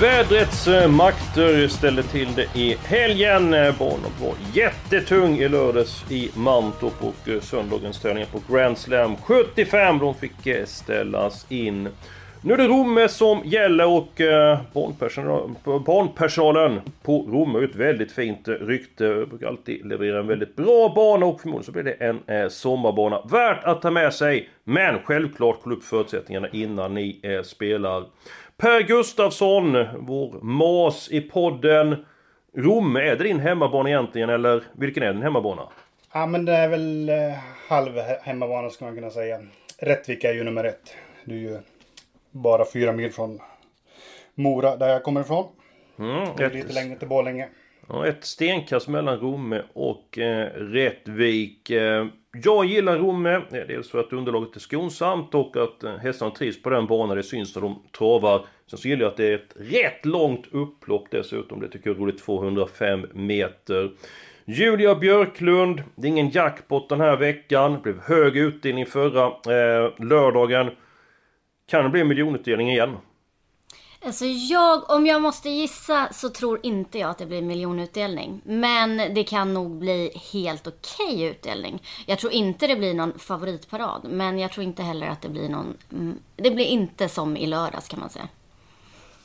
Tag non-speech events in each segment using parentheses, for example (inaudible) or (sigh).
Vädrets eh, makter ställde till det i helgen. Eh, Banan var jättetung i lördags i Mantorp och eh, söndagens tävlingar på Grand Slam 75. De fick ställas in. Nu är det Romme som gäller och barnpersonal, barnpersonalen på Romme har ett väldigt fint rykte. Brukar alltid leverera en väldigt bra bana och förmodligen så blir det en sommarbana. Värt att ta med sig, men självklart kolla upp förutsättningarna innan ni spelar. Per Gustafsson, vår mas i podden. Romme, är det din hemmabana egentligen eller vilken är din hemmabana? Ja, men det är väl eh, halv he- hemmabana skulle man kunna säga. Rättvik är ju nummer ett. Det är ju bara fyra mil från Mora, där jag kommer ifrån. Mm, är lite längre till Borlänge. Ja, ett stenkast mellan Romme och eh, Rättvik. Eh, jag gillar Romme, eh, dels för att underlaget är skonsamt och att eh, hästarna trivs på den banan. Det syns när de travar. Sen så gillar jag att det är ett rätt långt upplopp dessutom. Det tycker jag är roligt. 205 meter. Julia Björklund. Det är ingen jackpot den här veckan. Det blev hög utdelning förra eh, lördagen. Kan det bli miljonutdelning igen? Alltså jag, om jag måste gissa så tror inte jag att det blir miljonutdelning. Men det kan nog bli helt okej utdelning. Jag tror inte det blir någon favoritparad. Men jag tror inte heller att det blir någon... Mm, det blir inte som i lördags kan man säga.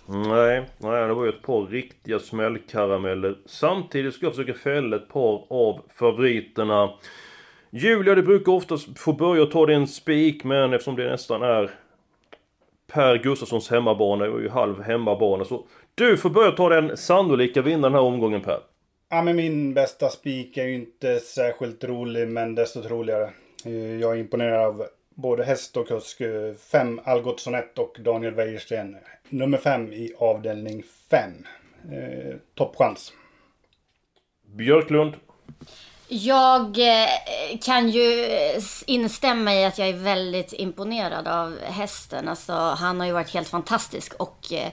Nej, nej, det var ju ett par riktiga smällkarameller. Samtidigt ska jag försöka fälla ett par av favoriterna. Julia, det brukar oftast få börja ta det en spik, men eftersom det nästan är Per Gustafssons hemmabana, det var ju halv hemmabana, så du får börja ta den sannolika vinnaren den här omgången Per. Ja, men min bästa spik är ju inte särskilt rolig, men desto troligare. Eh, Jag är imponerad av både häst och kusk. eh, Fem Algot Sonett och Daniel Wäjersten. Nummer fem i avdelning fem. Eh, toppchans. Björklund. Jag eh, kan ju eh, instämma i att jag är väldigt imponerad av hästen. Alltså, han har ju varit helt fantastisk och eh,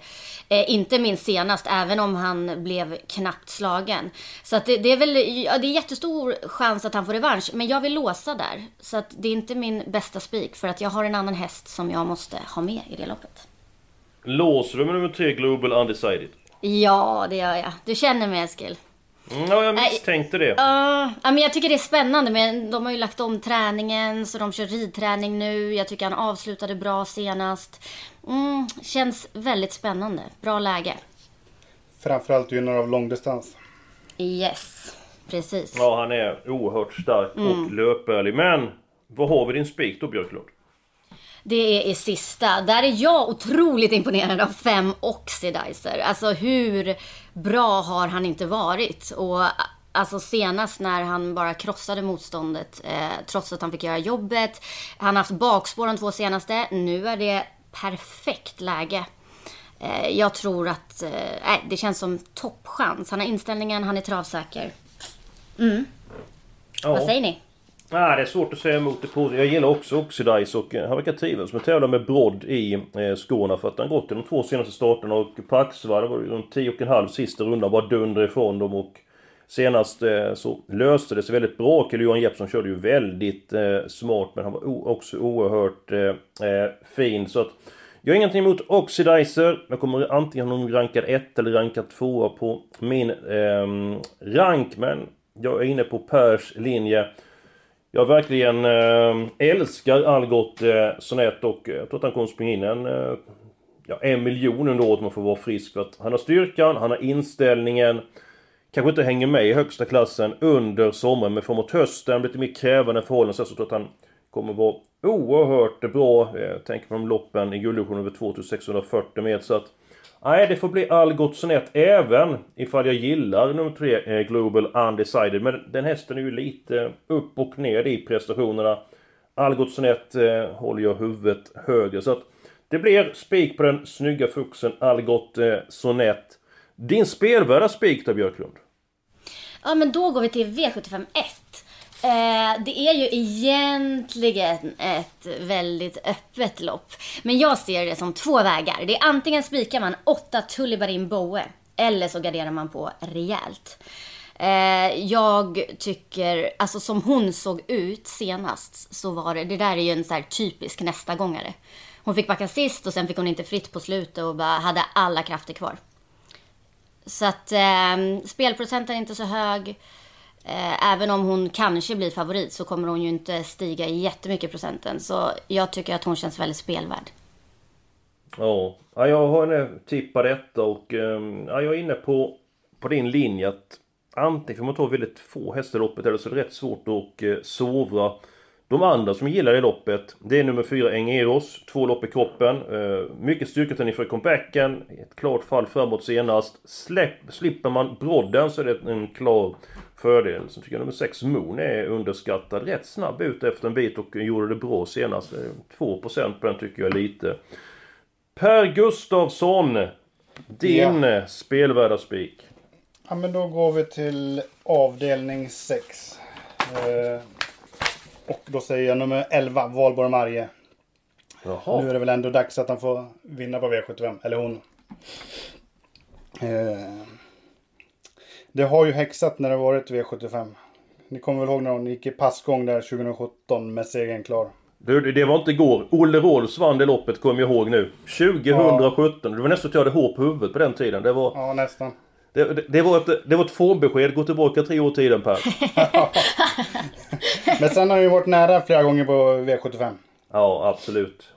eh, inte minst senast, även om han blev knappt slagen. Så det, det är väl, ja, det är jättestor chans att han får revansch, men jag vill låsa där. Så att det är inte min bästa spik, för att jag har en annan häst som jag måste ha med i det loppet. Låser du med nummer tre Global Undecided? Ja, det gör jag. Du känner mig Eskil. Mm, ja, jag misstänkte det. Ja, men jag tycker det är spännande. Men de har ju lagt om träningen så de kör ridträning nu. Jag tycker han avslutade bra senast. Mm, känns väldigt spännande. Bra läge. Framförallt gynnad av långdistans. Yes, precis. Ja, han är oerhört stark och Mm. löpärlig. Men, vad har vi din spik då Björklund? Det är i sista. Där är jag otroligt imponerad av fem Oxidizer. Alltså hur bra har han inte varit? Och alltså senast när han bara krossade motståndet eh, trots att han fick göra jobbet. Han har haft bakspår de två senaste. Nu är det perfekt läge. Eh, jag tror att eh, det känns som toppchans. Han har inställningen, han är travsäker. Mm. Ja. Vad säger ni? Ah, det är svårt att säga emot det på. Jag gillar också Oxidize och han verkar trivas med att tävla med brodd i eh, Skåne för att han gått i de två senaste starterna och på Axevalla var det de 10 en halv sista rundan bara dundrade ifrån dem och senast eh, så löste det sig väldigt bra. Kjell Johan Jeppsson körde ju väldigt eh, smart men han var också oerhört eh, eh, fin så att jag har ingenting emot Oxidizer. Jag kommer antingen ha någon rankad 1 eller rankad 2 på min ehm, rank men jag är inne på Pers linje. Jag verkligen eh, älskar Algot eh, Sonett och eh, jag tror att han kommer springa in en, ja, en miljon under året om man får vara frisk. För att han har styrkan, han har inställningen. Kanske inte hänger med i högsta klassen under sommaren men framåt hösten, lite mer krävande förhållanden så jag tror att han kommer vara oerhört bra. Tänker på de loppen i gulddivisionen över 2640 meter så att Nej, det får bli Algot Sonett även ifall jag gillar nummer 3, eh, Global Undecided. Men den hästen är ju lite upp och ner i prestationerna. Algot Sonett eh, håller jag huvudet högre. Så att Det blir spik på den snygga fuxen Algot eh, Sonett. Din spelvärda spik då Björklund? Ja, men då går vi till V75 1. Eh, det är ju egentligen ett väldigt öppet lopp. Men jag ser det som två vägar. Det är antingen spikar man åtta Tullibarin Boe eller så garderar man på rejält. Eh, jag tycker, alltså som hon såg ut senast så var det, det där är ju en så här typisk nästa gångare. Hon fick backa sist och sen fick hon inte fritt på slutet och bara hade alla krafter kvar. Så att eh, spelprocenten är inte så hög. Eh, även om hon kanske blir favorit så kommer hon ju inte stiga jättemycket procenten. Så jag tycker att hon känns väldigt spelvärd. Ja, jag har en tippad detta och ehm, ja, jag är inne på, på din linje att antingen får man ta väldigt få hästar i loppet eller så är det rätt svårt att eh, sovra. De andra som gillar det loppet, det är nummer fyra Engeros, två lopp i kroppen. Eh, mycket styrka inför comebacken, ett klart fall framåt senast. Släpp, slipper man brodden så är det en klar fördel. Så tycker jag nummer 6 Moon är underskattad. Rätt snabb ut efter en bit och gjorde det bra senast. 2% på den tycker jag är lite. Per Gustavsson! Din ja. spelvärda spik. Ja men då går vi till avdelning 6. Eh, och då säger jag nummer 11, Valborg Marje. Jaha. Nu är det väl ändå dags att han får vinna på V75, eller hon. Eh, det har ju häxat när det varit V75. Ni kommer väl ihåg när hon gick i passgång där 2017 med segern klar. Du, det var inte igår. Olle Rolfs vann det loppet, kommer jag ihåg nu. 2017. Ja. Det var nästan att jag hade hår på huvudet på den tiden. Det var... Ja, nästan. Det, det, det, var ett, det var ett formbesked. Gå tillbaka tre år i tiden Per. (laughs) Men sen har han ju varit nära flera gånger på V75. Ja, absolut.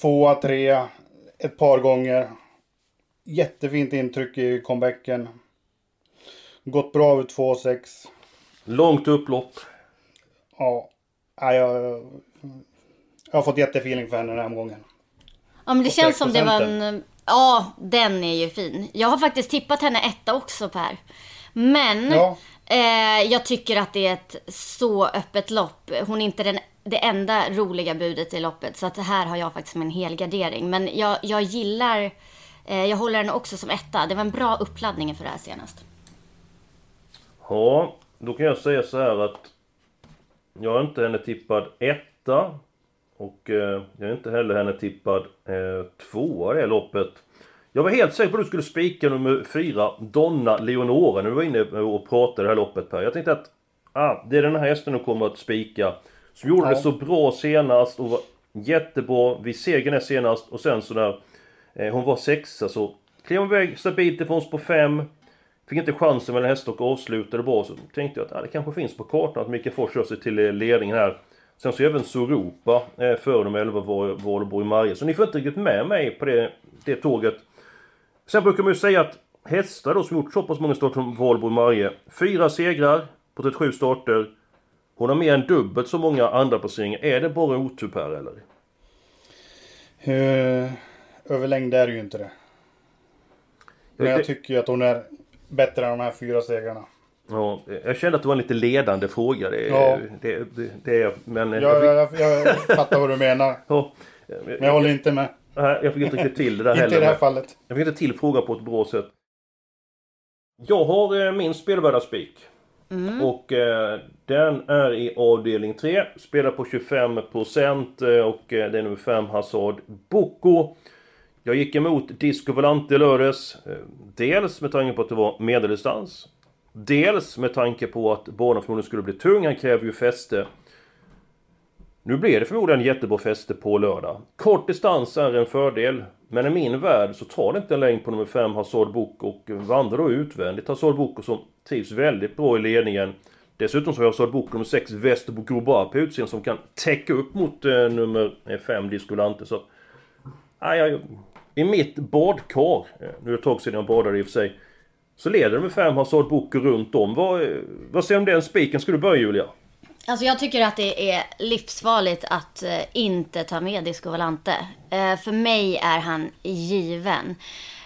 Tvåa, trea, ett par gånger. Jättefint intryck i comebacken. Gått bra över 2,6. Långt upplopp. Ja. ja jag, jag har fått jättefeeling för henne den här omgången. Ja men det känns som det var en... Ja, den är ju fin. Jag har faktiskt tippat henne etta också Per. Men ja. eh, jag tycker att det är ett så öppet lopp. Hon är inte den, det enda roliga budet i loppet. Så att här har jag faktiskt min helgardering. Men jag, jag gillar... Eh, jag håller henne också som etta. Det var en bra uppladdning för det här senast. Ja, då kan jag säga så här att jag är inte henne tippad etta. Och eh, jag är inte heller henne tippad eh, tvåa det loppet. Jag var helt säker på att du skulle spika nummer fyra, Donna Leonora, när du var inne och pratade det här loppet Per. Jag tänkte att ah, det är den här hästen du kommer att spika. Som gjorde ja. det så bra senast och var jättebra vid segern är senast och sen så när eh, hon var sexa så klev hon iväg stabilt ifrån oss på fem. Fick inte chansen med en häst och avslutade bra. Så tänkte jag att ah, det kanske finns på kartan att Micke Fors kör sig till ledningen här. Sen så är även Soropa eh, före de 11 Valborg Marje. Så ni får inte riktigt med mig på det, det tåget. Sen brukar man ju säga att hästar då som gjort så pass många starter som Valborg Marje. Fyra segrar på 37 starter. Hon har mer än dubbelt så många andra placeringar. Är det bara otur Per eller? Uh, överlängd är det ju inte det. Men jag tycker ju att hon är bättre än de här fyra segrarna. Ja, jag kände att det var en lite ledande fråga. Det, ja. det, det, det men... Jag, jag, jag, jag fattar vad du menar. Ja. Men jag håller inte med. Nej, jag fick inte riktigt till det där inte (laughs) heller. Inte i det här fallet. Jag fick inte till frågan på ett bra sätt. Jag har eh, min spelvärda spik. Mm. Och eh, den är i avdelning 3. Spelar på 25% eh, och eh, det är nummer 5 Hazard Boko. Jag gick emot Disco Volante lördags. Eh, dels med tanke på att det var medeldistans. Dels med tanke på att banan förmodligen skulle bli tung. Han kräver ju fäste. Nu blir det förmodligen jättebra fäste på lördag. Kort distans är en fördel. Men i min värld så tar det inte en längd på nummer 5 Hazard Boko och vandrar då utvändigt. Hazard Boko som trivs väldigt bra i ledningen. Dessutom så har Hazard Boko nummer 6 Västerbo Grobar på utsidan som kan täcka upp mot eh, nummer 5 Disco Lante. Aj, aj, I mitt badkar, eh, nu är det ett tag sedan jag badade i och för sig. Så leder de med 5 Hazard Boko runt om. Vad, vad säger du om den spiken? Ska du börja Julia? Alltså jag tycker att det är livsfarligt att eh, inte ta med Disco Valante. Eh, för mig är han given.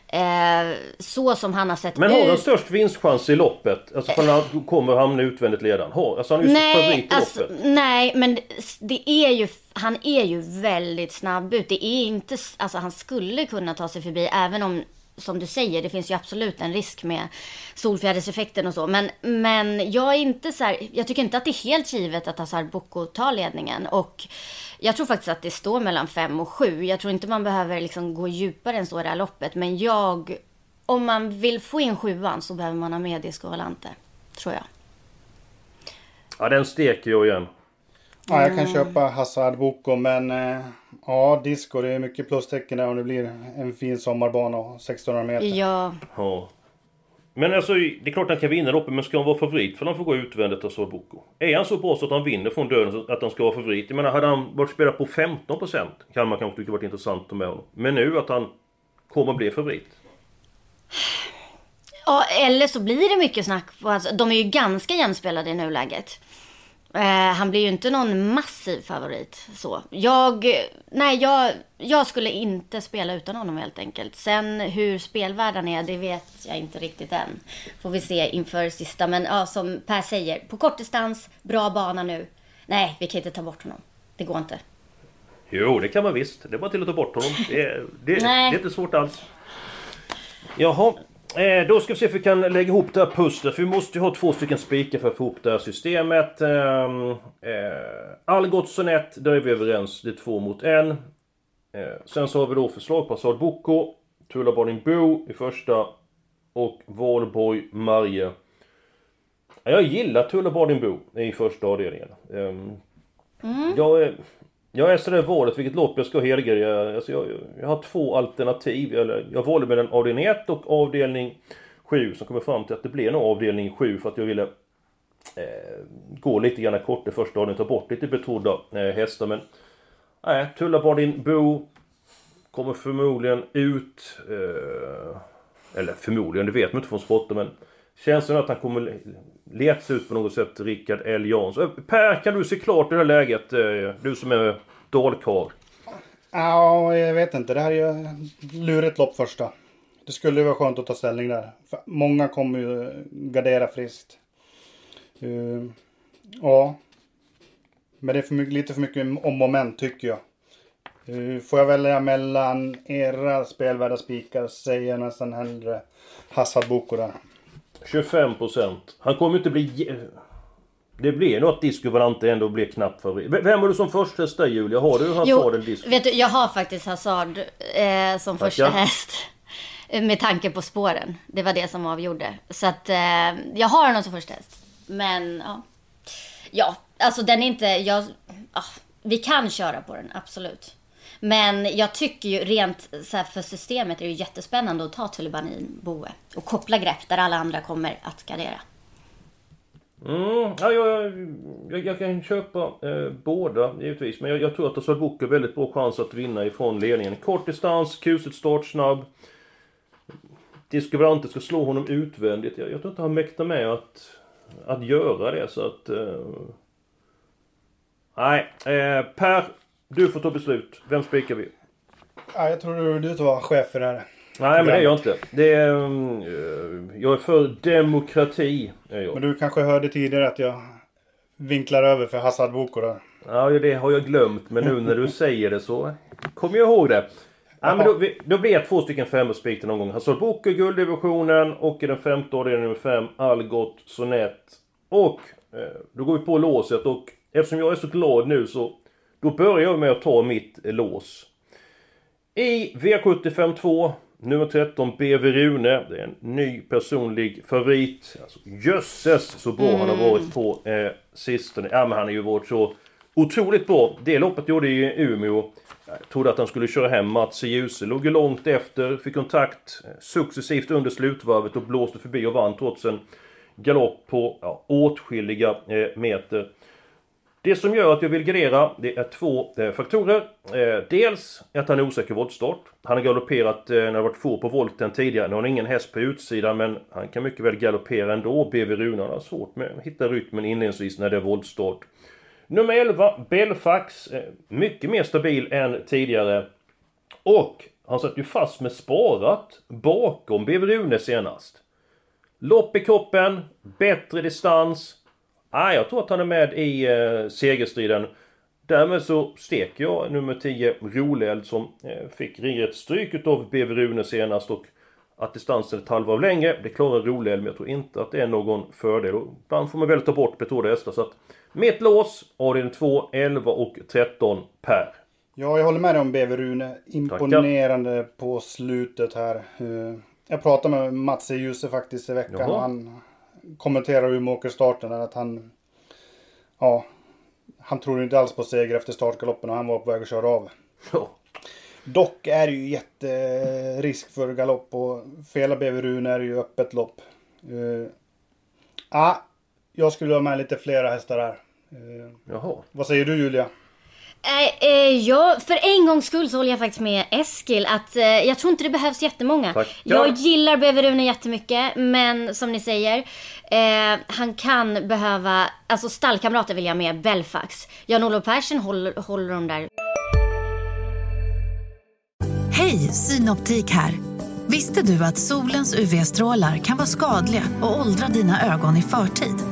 Eh, så som han har sett Men ut. har han störst vinstchans i loppet? Alltså för när han kommer hamna utvändigt ledaren. Har, alltså han är ju Nej, favorit i alltså, loppet. nej, men det- är ju, han är ju väldigt snabb ut. Det är inte, alltså han skulle kunna ta sig förbi även om, som du säger, det finns ju absolut en risk med solfjäderseffekten och så. Men, men jag är inte så här, jag tycker inte att det är helt givet att Hazard Boko tar ledningen. Och jag tror faktiskt att det står mellan 5 och 7. Jag tror inte man behöver liksom gå djupare än så i det här loppet. Men jag, om man vill få in sjuan så behöver man ha med Disco Valante. Tror jag. Ja den steker jag igen. Ja, jag kan köpa Hazard Boko men eh, ja, disco det är mycket plustecken där om det blir en fin sommarbana och 1600 meter. Ja, Ja. Men alltså det är klart han kan vinna loppet men ska han vara favorit för han får gå utvändigt och så Boko. Är han så bra så att han vinner från döden att han ska vara favorit? Jag menar hade han varit spelad på 15% kan man kanske tycka varit intressant att ta med honom. Men nu att han kommer bli favorit. Ja, eller så blir det mycket snack. Alltså, de är ju ganska jämspelade i nuläget. Eh, han blir ju inte någon massiv favorit. Så. Jag, nej, jag, jag skulle inte spela utan honom helt enkelt. Sen hur spelvärlden är, det vet jag inte riktigt än. Får vi se inför sista. Men ja, som Per säger, på kortdistans, bra bana nu. Nej, vi kan inte ta bort honom. Det går inte. Jo, det kan man visst. Det är bara till att ta bort honom. Det det, det är inte svårt alls. Jaha. Eh, då ska vi se om vi kan lägga ihop det här pusslet. För vi måste ju ha två stycken spikar för att få ihop det här systemet. Eh, eh, Algot Sonett, där är vi överens. Det är två mot en. Eh, sen så har vi då förslag på Assad Boko, Barding Bo i första. Och Valborg Marje. Ja, Jag gillar Barding Bo i första avdelningen. Eh, jag, är- jag är sådär valet vilket lopp jag ska helgardera. Alltså jag, jag har två alternativ. Eller, jag valde mellan avdelning 1 och avdelning 7 som kommer fram till att det blir nog avdelning 7 för att jag ville eh, gå lite grann kort i första avdelningen, ta bort lite betrodda eh, hästar. Men nej, Tullabardin Bo kommer förmodligen ut. Eh, eller förmodligen, det vet man inte från sporten men Känslan är att han kommer letas ut på något sätt, Rickard L Jansson. Eh, per, kan du se klart det här läget? Eh, du som är dalkarl. Ja, jag vet inte. Det här är ju lurigt lopp första. Det skulle ju vara skönt att ta ställning där. För många kommer ju gardera friskt. Uh, ja. Men det är för mycket, lite för mycket om moment tycker jag. Uh, får jag välja mellan era spelvärda spikar säger jag nästan hellre Hassad Boko där. 25%. Han kommer inte bli... Det blir nog att Disco Valante ändå blir knappt favorit. Vem har du som första häst där Julia? Har du Hazard eller Disco? vet du, jag har faktiskt Hazard eh, som första Tackar. häst. Eh, Med tanke på spåren. Det var det som avgjorde. Så att eh, jag har honom som första häst. Men ja. Ja, alltså den är inte... Jag, ah, vi kan köra på den, absolut. Men jag tycker ju rent så här, för systemet är det ju jättespännande att ta Tulibanin Boe. Och koppla grepp där alla andra kommer att gardera. Mm, ja, jag, jag, jag kan köpa eh, båda givetvis. Men jag, jag tror att Oswald Book har väldigt bra chans att vinna ifrån ledningen. Kort distans, kusligt startsnabb. Disco ska slå honom utvändigt. Jag, jag tror inte han mäktar med att, att göra det så att... Eh, nej, eh, Per. Du får ta beslut. Vem spikar vi? Ja, jag tror du, var chef för det här. Nej men det är jag inte. Det är, mm, eh, jag är för demokrati. Är jag. Men du kanske hörde tidigare att jag vinklar över för Hassad Boko där. Ja, det har jag glömt. Men nu när du (laughs) säger det så kommer jag ihåg det. Ja, men då, vi- då blir det två stycken den någon gång. Hazard Boko i gulddivisionen och i den femte avdelningen nummer fem Algot Sonett. Och eh, då går vi på låset och eftersom jag är så glad nu så då börjar jag med att ta mitt lås. I V75 2 Nummer 13 BV Rune. Det är en ny personlig favorit. Alltså, jösses så bra han har varit på eh, sistone. Ja men han har ju varit så otroligt bra. Det loppet gjorde i Umeå. Jag trodde att han skulle köra hem Mats i Djuse. Låg ju långt efter. Fick kontakt eh, successivt under slutvarvet och blåste förbi och vann trots en galopp på ja, åtskilliga eh, meter. Det som gör att jag vill gardera, det är två eh, faktorer. Eh, dels att han är osäker voltstart. Han har galopperat eh, när det varit få på volten tidigare. Nu har han ingen häst på utsidan men han kan mycket väl galoppera ändå. BV Rune har svårt med att hitta rytmen inledningsvis när det är voltstart. Nummer 11, Belfax. Mycket mer stabil än tidigare. Och Han satt ju fast med sparat bakom BV Rune senast. Lopp i kroppen, bättre distans. Ah, jag tror att han är med i eh, segerstriden. Därmed så steker jag nummer 10 Roleld som eh, fick ringet stryk utav BV Rune senast och att distansen är ett halvvarv längre, det klarar Roleld men jag tror inte att det är någon fördel. Och ibland får man väl ta bort betrodda hästar så att mitt lås, avdelning 2, 11 och 13 per. Ja, jag håller med dig om BV Rune. Imponerande Tackar. på slutet här. Eh, jag pratade med Mats i Ljuse faktiskt i veckan. Jaha. Han kommenterar Umeåkerstarten att han... Ja, han tror inte alls på seger efter startgaloppen och han var på väg att köra av. Ja. Dock är det ju jätterisk för galopp och Fela BV Rune är ju öppet lopp. Uh, ah, jag skulle ha med lite flera hästar här. Uh, Jaha. Vad säger du Julia? Eh, eh, ja, för en gångs skull så håller jag faktiskt med Eskil att eh, jag tror inte det behövs jättemånga. Tack. Jag gillar Beverune jättemycket, men som ni säger, eh, han kan behöva, alltså stallkamrater vill jag med, Belfax. Jan-Olof Persson håller, håller dem där. Hej, Synoptik här. Visste du att solens UV-strålar kan vara skadliga och åldra dina ögon i förtid?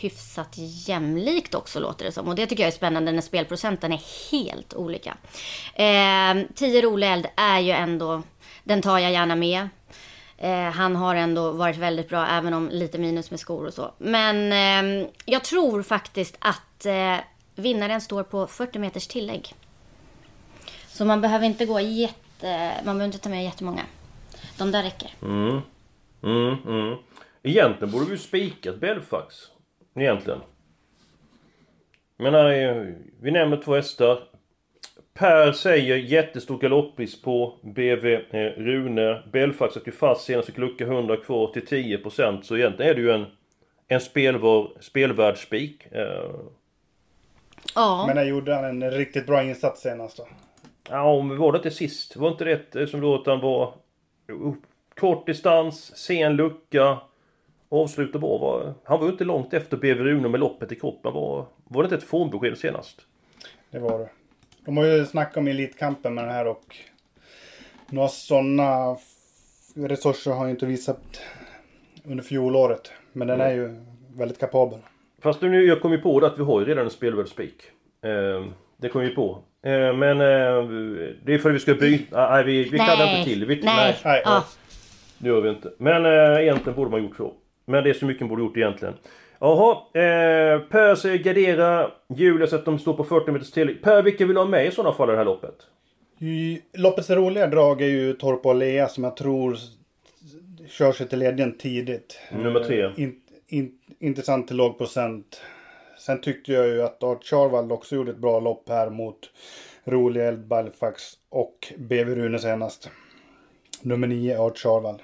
hyfsat jämlikt också låter det som. Och det tycker jag är spännande när spelprocenten är helt olika. Eh, 10 Roleld är ju ändå, den tar jag gärna med. Eh, han har ändå varit väldigt bra, även om lite minus med skor och så. Men eh, jag tror faktiskt att eh, vinnaren står på 40 meters tillägg. Så man behöver inte gå jätte... Man behöver inte ta med jättemånga. De där räcker. Mm. Mm, mm. Egentligen borde vi ju spikat Belfax. Egentligen. Men nej, vi nämner två hästar. Per säger jättestor galopppris på BV eh, Rune. Belfax satt ju fast senast och lucka 100 kvar till 10% så egentligen är det ju en, en spelvar, spelvärd spik. Eh. Ja. Men när gjorde han en riktigt bra insats senast då? Ja, men var det inte sist? Var inte det som då att han var kort distans, sen lucka, avsluta bra. Var, han var ju inte långt efter BV Rune med loppet i kroppen. Var, var det inte ett formbesked senast? Det var det. De har ju snackat om Elitkampen med den här och några sådana resurser har ju inte visat under fjolåret. Men den är ju väldigt kapabel. Fast nu, jag kom ju på det att vi har ju redan en spelvärd spik. Eh, det kom vi på. Eh, men eh, det är för att vi ska byta. Nej, vi, vi kallar inte till. Vi, nej. nej. nej. Ja. Det gör vi inte. Men eh, egentligen borde man gjort så. Men det är så mycket man borde gjort egentligen. Jaha, eh, Per säger gardera Julius att de står på 40 meters till. Per, vilka vill du ha med i sådana fall i det här loppet? I, loppets roliga drag är ju Torp och Lea som jag tror kör sig till ledningen tidigt. Nummer tre. Eh, in, in, intressant till låg procent. Sen tyckte jag ju att Art Charvald också gjorde ett bra lopp här mot Rolig Balfax och BV Rune senast. Nummer 9, Art Charvald.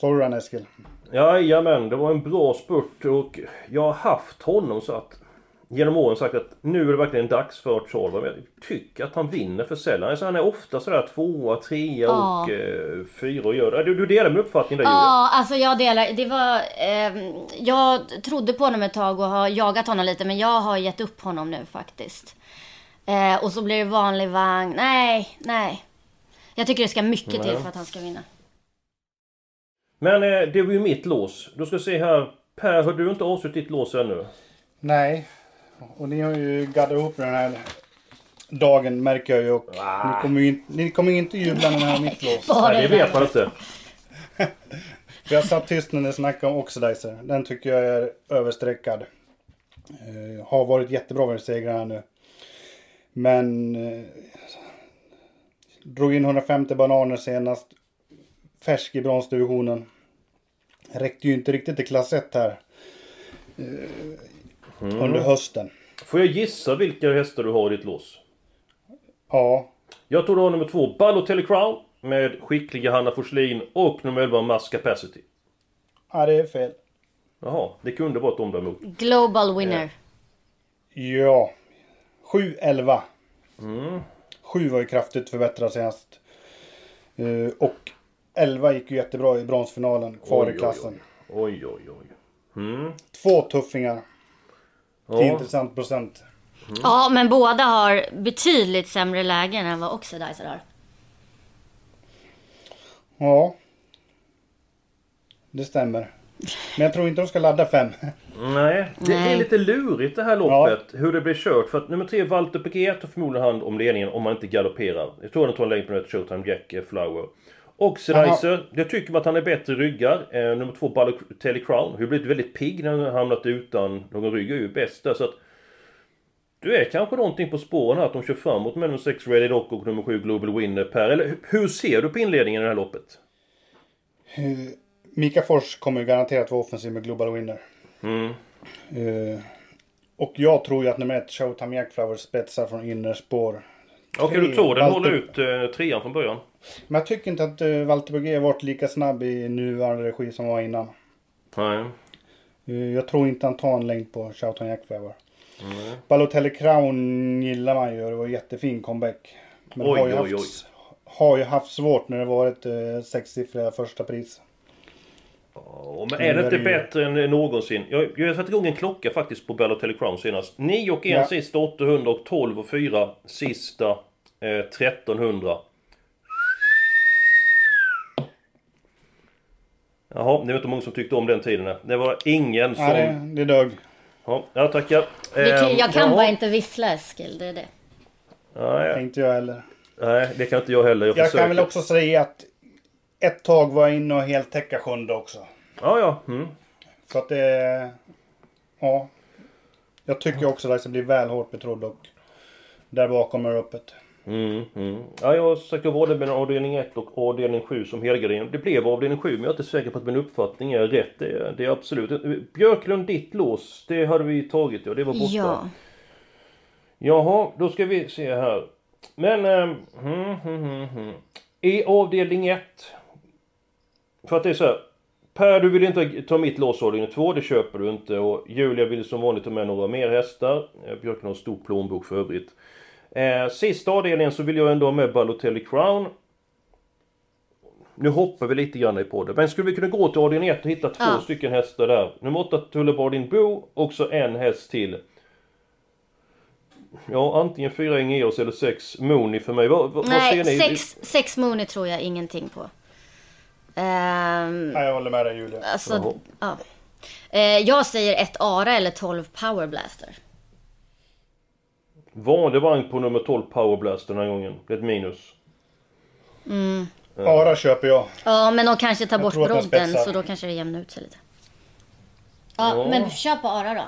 Den Eskil? Jajamän, det var en bra spurt och jag har haft honom så att genom åren sagt att nu är det verkligen dags för Charles. Jag tycker att han vinner för sällan. Alltså han är ofta sådär tvåa, trea ja. och eh, fyra och gör Du, du delar min uppfattning där Julia? Ja, alltså jag delar. Det var... Eh, jag trodde på honom ett tag och har jagat honom lite men jag har gett upp honom nu faktiskt. Eh, och så blir det vanlig vagn. Nej, nej. Jag tycker det ska mycket nej. till för att han ska vinna. Men eh, det var ju mitt lås. Då ska vi se här. Per, har du inte avslutat ditt lås ännu? Nej. Och ni har ju gaddat ihop den här dagen märker jag ju. Och ah. ni kommer ju inte, ni kommer inte jubla när ni har mitt lås. (laughs) Nej, det vet man inte. (laughs) jag satt tyst när ni snackade om Oxidizer. Den tycker jag är överstreckad. Uh, har varit jättebra med segrar här nu. Men... Uh, drog in 150 bananer senast färsk i bronsdivisionen. Räckte ju inte riktigt till klass 1 här. Eh, mm. Under hösten. Får jag gissa vilka hästar du har i ditt lås? Ja. Jag tror du har nummer två, Balotelli Crown. med skickliga Hanna Forslin och nummer 11 Mass Capacity. Ja, det är fel. Jaha, det kunde vara ett omdöme mot. Global winner. Ja. 7-11. Mm. 7 var ju kraftigt förbättrat senast. Eh, och 11 gick ju jättebra i bronsfinalen. Kvar Oj, i klassen. Oj, oj, oj. Mm. Två tuffingar. Till Ja. intressant procent. Ja, men båda har betydligt sämre lägen än vad Oxidizer har. Ja. Det stämmer. Men jag tror inte de ska ladda fem. Nej, det är lite lurigt det här loppet. Hur det blir kört. För att nummer tre, Walter Piquet tar förmodligen hand om ledningen om man inte galopperar. Jag tror han tar en längd på Showtime Jack Flower. Oxidizer, jag tycker att han är bättre ryggad. Eh, nummer två, Balotelli Crown. Har ju blivit väldigt pigg när han har hamnat utan någon rygg. är ju bäst där. Så att du är kanske någonting på spåren här att de kör framåt med nummer 6 Ready Dock och nummer 7 Global Winner Per. Eller hur- ser du på inledningen i det här loppet? Eh, Mika Fors kommer garanterat vara offensiv med Global Winner. Mm. Eh, och jag tror ju att nummer ett, Showtime Jackflower, spetsar från innerspår. Okej, du Tre, tror den håller ut eh, trean från början? Men jag tycker inte att uh, Walter Bugge har varit lika snabb i nuvarande regi som var innan. Nej. Eh, jag tror inte han tar en längd på Showtime Jackflower. Balotelli Crown gillar man ju och det var en jättefin comeback. Men Oj, har, ju oj, haft, har ju haft svårt när det varit uh, sexsiffriga första pris. Ja, men är det inte bättre än någonsin? Jag, jag satte igång en klocka faktiskt på Balotelli Crown senast. 9 och 1 Ja. sista 800 och 12 och 4 sista eh, 1300. Jaha, det var inte många som tyckte om den tiden. Det var ingen som... Ja, det, det dög. Ja, jag tackar. Kan, Ehm, jag kan jaha. bara inte vissla Eskil, det är det. Nej, Tänkte jag heller. nej, det kan inte jag heller. Jag, Jag försöker. kan väl också säga att ett tag var jag inne och helt täcka sjunde också. Ja, ja. Mm. Så att det... Ja. Jag tycker också att det blir väl hårt betrodd och där bakom är öppet. Mm, mm. Ja, jag har sagt jag valde mellan avdelning 1 och avdelning 7 som helgardering. Det blev avdelning 7 men jag är inte säker på att min uppfattning är rätt. Det det är absolut... Björklund, ditt lås, det hade vi tagit ja, det var borta. Ja. Jaha, då ska vi se här. Men... ehm, hmm, hmm, hmm. I avdelning 1. För att det är så här. Per, du vill inte ta mitt lås avdelning 2, det köper du inte. Och Julia vill som vanligt ha med några mer hästar. Eh, Björklund har en stor plånbok för övrigt. Eh, sista avdelningen så vill jag ändå ha med Balotelli Crown. Nu hoppar vi lite grann i på det. Men skulle vi kunna gå till avdelning 1 och hitta två Ja. stycken hästar där? Nummer 8 Tullebardin Bo och så en häst till. Ja, antingen fyra Ingeos eller sex Mooney för mig. Vad, vad, vad ser Nej, ni? sex, sex Mooney tror jag ingenting på. Ehm, Ja, jag håller med dig Julia. alltså, ja. Eh, jag säger ett Ara eller 12 Power Blaster. Vanlig vagn på nummer 12 Powerblast den här gången. Det är ett minus. Ara köper jag. Ja, men de kanske tar Jag bort brodden så då kanske det jämnar ut sig lite. Ja, Ja. men kör på Ara då.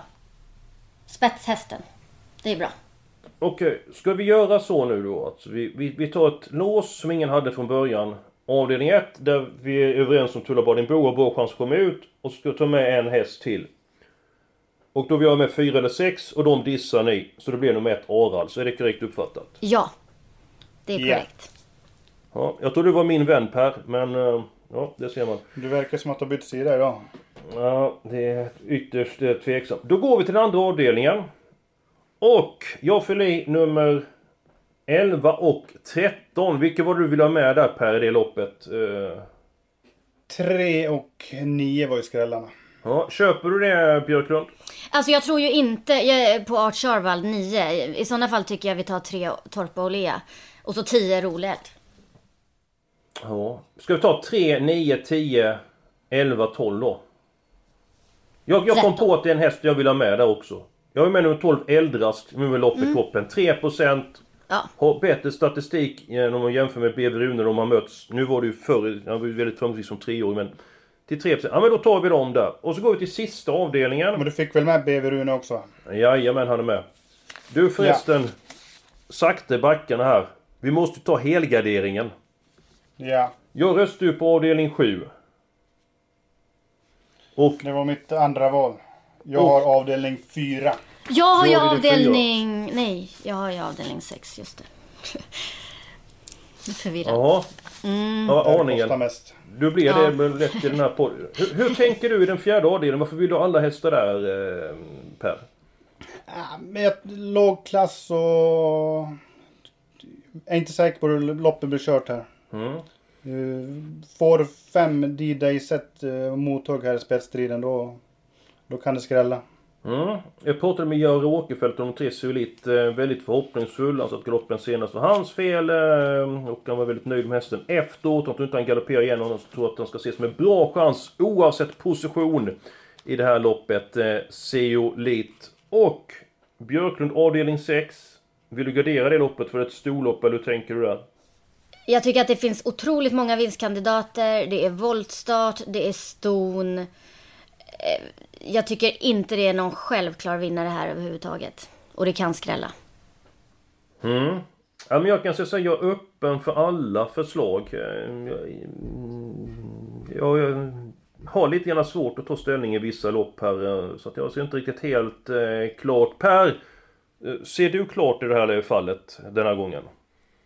Spetshästen. Det är bra. Okej, ska vi göra så nu då? Att vi, vi, vi tar ett lås som ingen hade från början. Avdelning 1 där vi är överens om Tullabardin Bo och bra chans att komma ut. Och ska ta med en häst till. Och då vill jag med fyra eller sex och de dissar ni. Så det blir nummer ett Aral. Så är det korrekt uppfattat? Ja. Det är Ja. korrekt. Ja, jag tror du var min vän Per, men... eh, Ja, det ser man. Du verkar som att du har bytt sida idag. Ja, det är ytterst eh, tveksamt. Då går vi till den andra avdelningen. Och jag fyller i nummer 11 och 13. Vilka var det du ville ha med där Per i det loppet? Eh, 3 och 9 var ju skrällarna. Ja, köper du det Björklund? Alltså jag tror ju inte jag, på Art Charvald 9. I sådana fall tycker jag vi tar tre Torpa och Lea. Och så 10 Roled. Ja. Ska vi ta 3, 9, 10, 11, 12 då? Jag, jag kom 13. på att det är en häst jag vill ha med där också. Jag är med nummer 12 Eldrast med lopp i kroppen. 3% Ja. Har bättre statistik eh, om man jämför med BV Rune de har mötts. Nu var det ju förr, han var ju väldigt framgångsrik som treåring men... Till 3%. Ja men då tar vi dem där. Och så går vi till sista avdelningen. Men du fick väl med BV Rune också? Jajamän, han är med. Du förresten. Sakta backarna här. Vi måste ta helgarderingen. Ja. Jag röstar ju på avdelning 7. Och Det var mitt andra val. Jag Och- har avdelning 4. Jag har ju fyra. avdelning... Nej, jag har ju avdelning 6, just det. (laughs) Förvirrat. Ja. Mm. Ja, aningen. Du blir Ja. det med rätt i den här podden. Hur, hur tänker du i den fjärde avdelningen? Varför vill du ha alla hästar där, eh, Per? Ja, med låg klass och... Jag är inte säker på hur loppet blir kört här. Mm. Eh, Får fem D-day set uh, mothugg här i spetsstriden då, då kan det skrälla. Mm. Jag pratade med Göran Åkerfeldt om tre Zeolit. Eh, väldigt förhoppningsfull. Han sa att galoppen senast var hans fel. Eh, och han var väldigt nöjd med hästen efteråt. Han tror inte han galopperar igen. Han tror att han ska ses med bra chans oavsett position i det här loppet. Eh, Zeolit. Och Björklund avdelning 6. Vill du gardera det loppet för ett storlopp eller hur tänker du där? Jag tycker att det finns otroligt många vinstkandidater. Det är voltstart, det är ston. Eh, Jag tycker inte det är någon självklar vinnare här överhuvudtaget. Och det kan skrälla. Mm. Ja, men jag kan säga här, jag är öppen för alla förslag. Eh, Jag, jag, jag har lite grann svårt att ta ställning i vissa lopp här. eh, Så att jag ser inte riktigt helt eh, klart. Per! Ser du klart i det här fallet den här gången?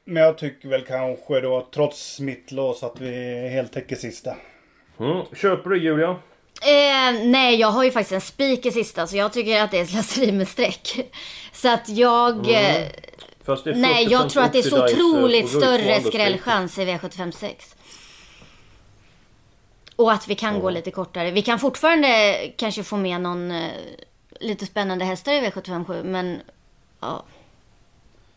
Men jag tycker väl kanske då trots smittlås att vi helt täcker sista. Mm. Köper du Julia? Eh, nej, jag har ju faktiskt en spik i sista så jag tycker att det är slöseri med streck. (laughs) Så att jag... eh, det är Nej, jag 40% tror att det är så och otroligt större 200 skrällchans i V756. Och att vi kan gå lite kortare. Vi kan fortfarande kanske få med någon eh, lite spännande hästar i V757 men ja.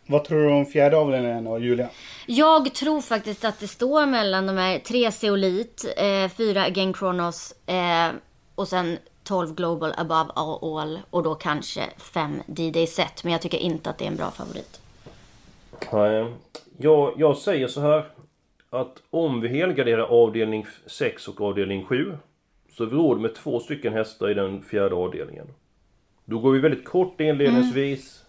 Vad tror du om fjärde avdelningen då, Julia? Jag tror faktiskt att det står mellan de här tre Zeolit, eh, fyra Again Kronos eh, och sen 12 Global Above All och då kanske fem D-Day Set. Men jag tycker inte att det är en bra favorit. Nej. Jag, jag säger så här. Att om vi helgarderar avdelning 6 och avdelning 7. Så vi råd med två stycken hästar i den fjärde avdelningen. Då går vi väldigt kort inledningsvis.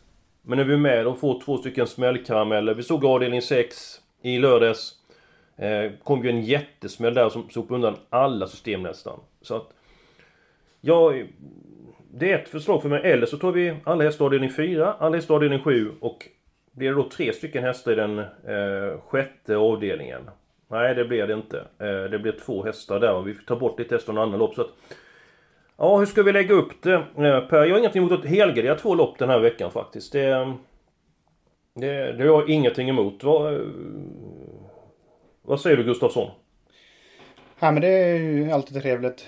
Men är vi med och får två stycken smällkarameller. Vi såg avdelning 6 i lördags. Eh, kom ju en jättesmäll där som sopade undan alla system nästan. Så att... Ja, det är ett förslag för mig. Eller så tar vi alla hästar avdelning 4, alla hästar avdelning 7 och blir det då tre stycken hästar i den eh, sjätte avdelningen? Nej, det blir det inte. Eh, det blir två hästar där och vi tar bort lite hästar från andra lopp. Så att, ja, hur ska vi lägga upp det? Eh, per, jag har ingenting emot att helgardera två lopp den här veckan faktiskt. Det, det, det har jag ingenting emot. Vad, eh, vad säger du Gustafsson? Ja men det är ju alltid trevligt.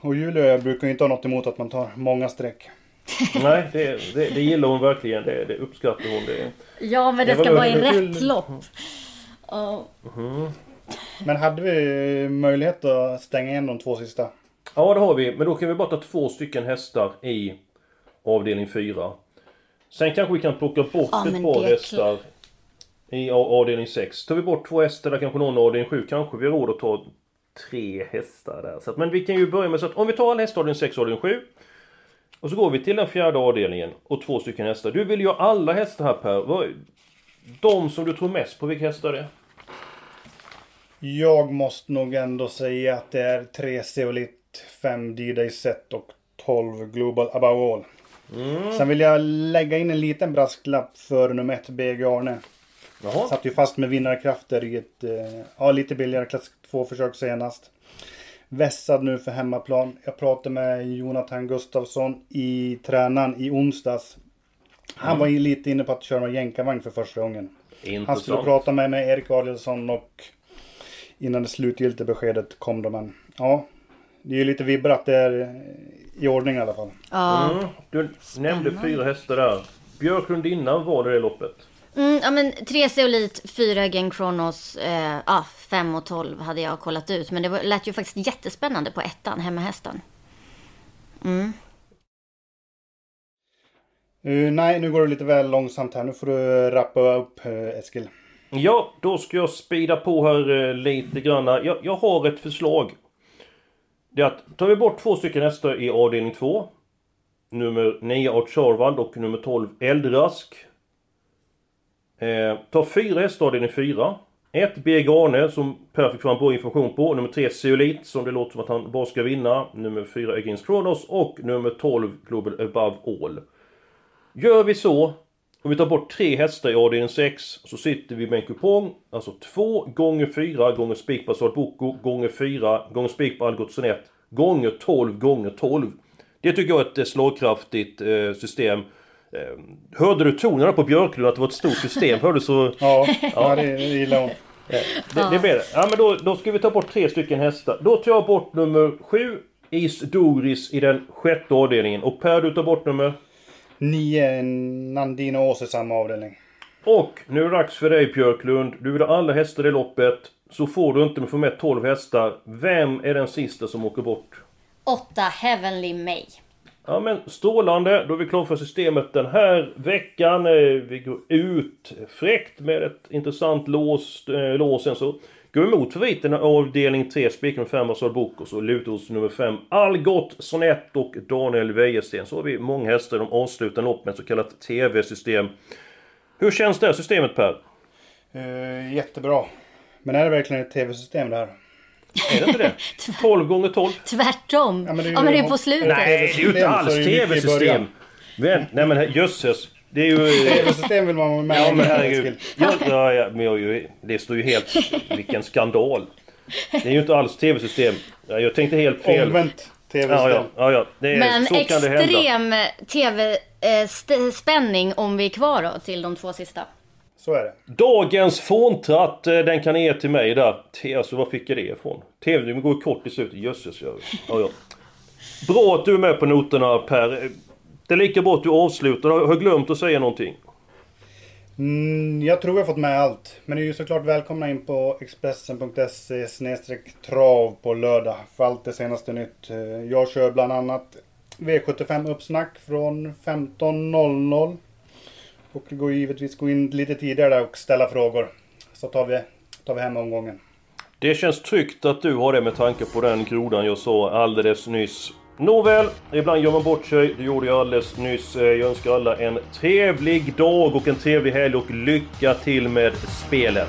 Och Julia brukar ju inte ha något emot att man tar många streck. (laughs) Nej, det, det, det gillar hon verkligen. Det, det uppskattar hon. Det, Ja, men det ska vara i rätt lopp. Ja. Men hade vi möjlighet att stänga igen de två sista? Ja, det har vi. Men då kan vi bara ta två stycken hästar i avdelning 4. Sen kanske vi kan plocka bort Ja, ett par är hästar i avdelning 6. Tar vi bort två hästar där kanske någon avdelning 7 kanske vi har råd att ta tre hästar där. Så att, men vi kan ju börja med så att om vi tar alla hästar i avdelning 6 och avdelning 7. Och så går vi till den fjärde avdelningen och två stycken hästar. Du vill ju ha alla hästar här Per. De som du tror mest på, vilka hästar är det? Jag måste nog ändå säga att det är 3 Zeolit, 5 D-Day Set och 12 Global Above All. Sen vill jag lägga in en liten brasklapp för nummer 1 BG Arne. Jaha. Satt ju fast med vinnarkrafter i ett eh, ja, lite billigare klass 2-försök senast. Vässad nu för hemmaplan. Jag pratade med Jonathan Gustafsson i tränaren i onsdags. Han var ju lite inne på att köra med jänkarvagn för första gången. Han skulle Intressant. prata med mig, Erik Adielsson och innan det slutgiltiga beskedet kom de men ja. Det är ju lite vibbar att det är eh, i ordning i alla fall. Ja. Mm, du nämnde fyra hästar där. Björklund innan var det det loppet. Mm, ja men 3 Zeolit, 4 Gen Kronos, eh, ah, 5 och 12 hade jag kollat ut. Men det var, lät ju faktiskt jättespännande på ettan, hemmahästen. Mm. Uh, nej, nu går det lite väl långsamt här. Nu får du rappa upp uh, Eskil. Ja, då ska jag speeda på här eh, lite grann. Jag, jag har ett förslag. Det är att tar vi bort två stycken hästar i avdelning 2. Nummer 9 Art Charvald och nummer 12 Eldrask. Eh, tar fyra hästar i avdelning 4. 1. B. Garne som Per fick fram bra information på. Nummer 3 Zeolit som det låter som att han bara ska vinna. Nummer 4 Against Kronos och nummer 12 Global Above All. Gör vi så om vi tar bort tre hästar i avdelning 6 så sitter vi med en kupong, alltså 2 gånger 4 gånger spik på Boko gånger 4 gånger spik på Algot Sonett gånger 12 gånger 12. Det tycker jag är ett eh, slagkraftigt eh, system. Eh, hörde du tonen på Björklund att det var ett stort system? Hörde du så... (laughs) Ja, ja. det, det gillar hon. Det, det blir det. Ja men då, då ska vi ta bort tre stycken hästar. Då tar jag bort nummer 7 Is Doris i den sjätte avdelningen. Och Per du tar bort nummer? 9 Nandino Ås i samma avdelning. Och nu är det dags för dig Björklund. Du vill ha alla hästar i loppet. Så får du inte, men får med 12 hästar. Vem är den sista som åker bort? 8 Heavenly May. Ja men strålande, då är vi klara för systemet den här veckan. Eh, vi går ut fräckt med ett intressant lås. Äh, låsen så går emot favoriterna avdelning 3, spik nummer 5 Asal Bokos och lutos nummer 5 Algot Sonett och Daniel Wäjersten. Så har vi många hästar de avslutar lopp med ett så kallat TV-system. Hur känns det här systemet Per? Uh, jättebra. Men är det verkligen ett TV-system det här? Är det inte det? (laughs) 12 gånger 12? Tvärtom. Ja men det är, ja, men det är på slutet. Nej, det är ju inte alls tv-system. Nej men jösses. Det är ju... TV-system vill man med. Ja men herregud. Ja, ja, ja, men jag, det står ju helt... Vilken skandal. Det är ju inte alls tv-system. Jag tänkte helt fel. Omvänt tv-system. Ja, ja, ja, ja. Det är, men så extrem tv-spänning om vi är kvar då till de två sista. Så är det. Dagens fåntratt, eh, den kan ni ge till mig där. Alltså var fick jag det ifrån? TV går kort i slutet, jösses. Ja, ja. Bra att du är med på noterna Per. Det är lika bra att du avslutar. Har jag glömt att säga någonting? Mm, jag tror jag fått med allt. Men ni är ju såklart välkomna in på Expressen.se trav på lördag för allt det senaste nytt. Eh, jag kör bland annat V75 uppsnack från 15.00. Och det går givetvis gå in lite tidigare och ställa frågor. Så tar vi, tar vi hem omgången. Det känns tryggt att du har det med tanke på den grodan jag sa alldeles nyss. Nåväl, ibland gör man bort sig. Det gjorde jag alldeles nyss. Eh, jag önskar alla en trevlig dag och en trevlig helg och lycka till med spelet.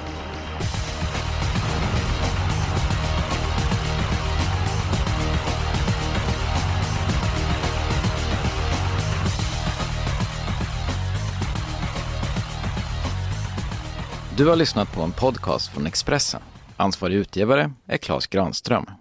Du har lyssnat på en podcast från Expressen. Ansvarig utgivare är Klas Granström.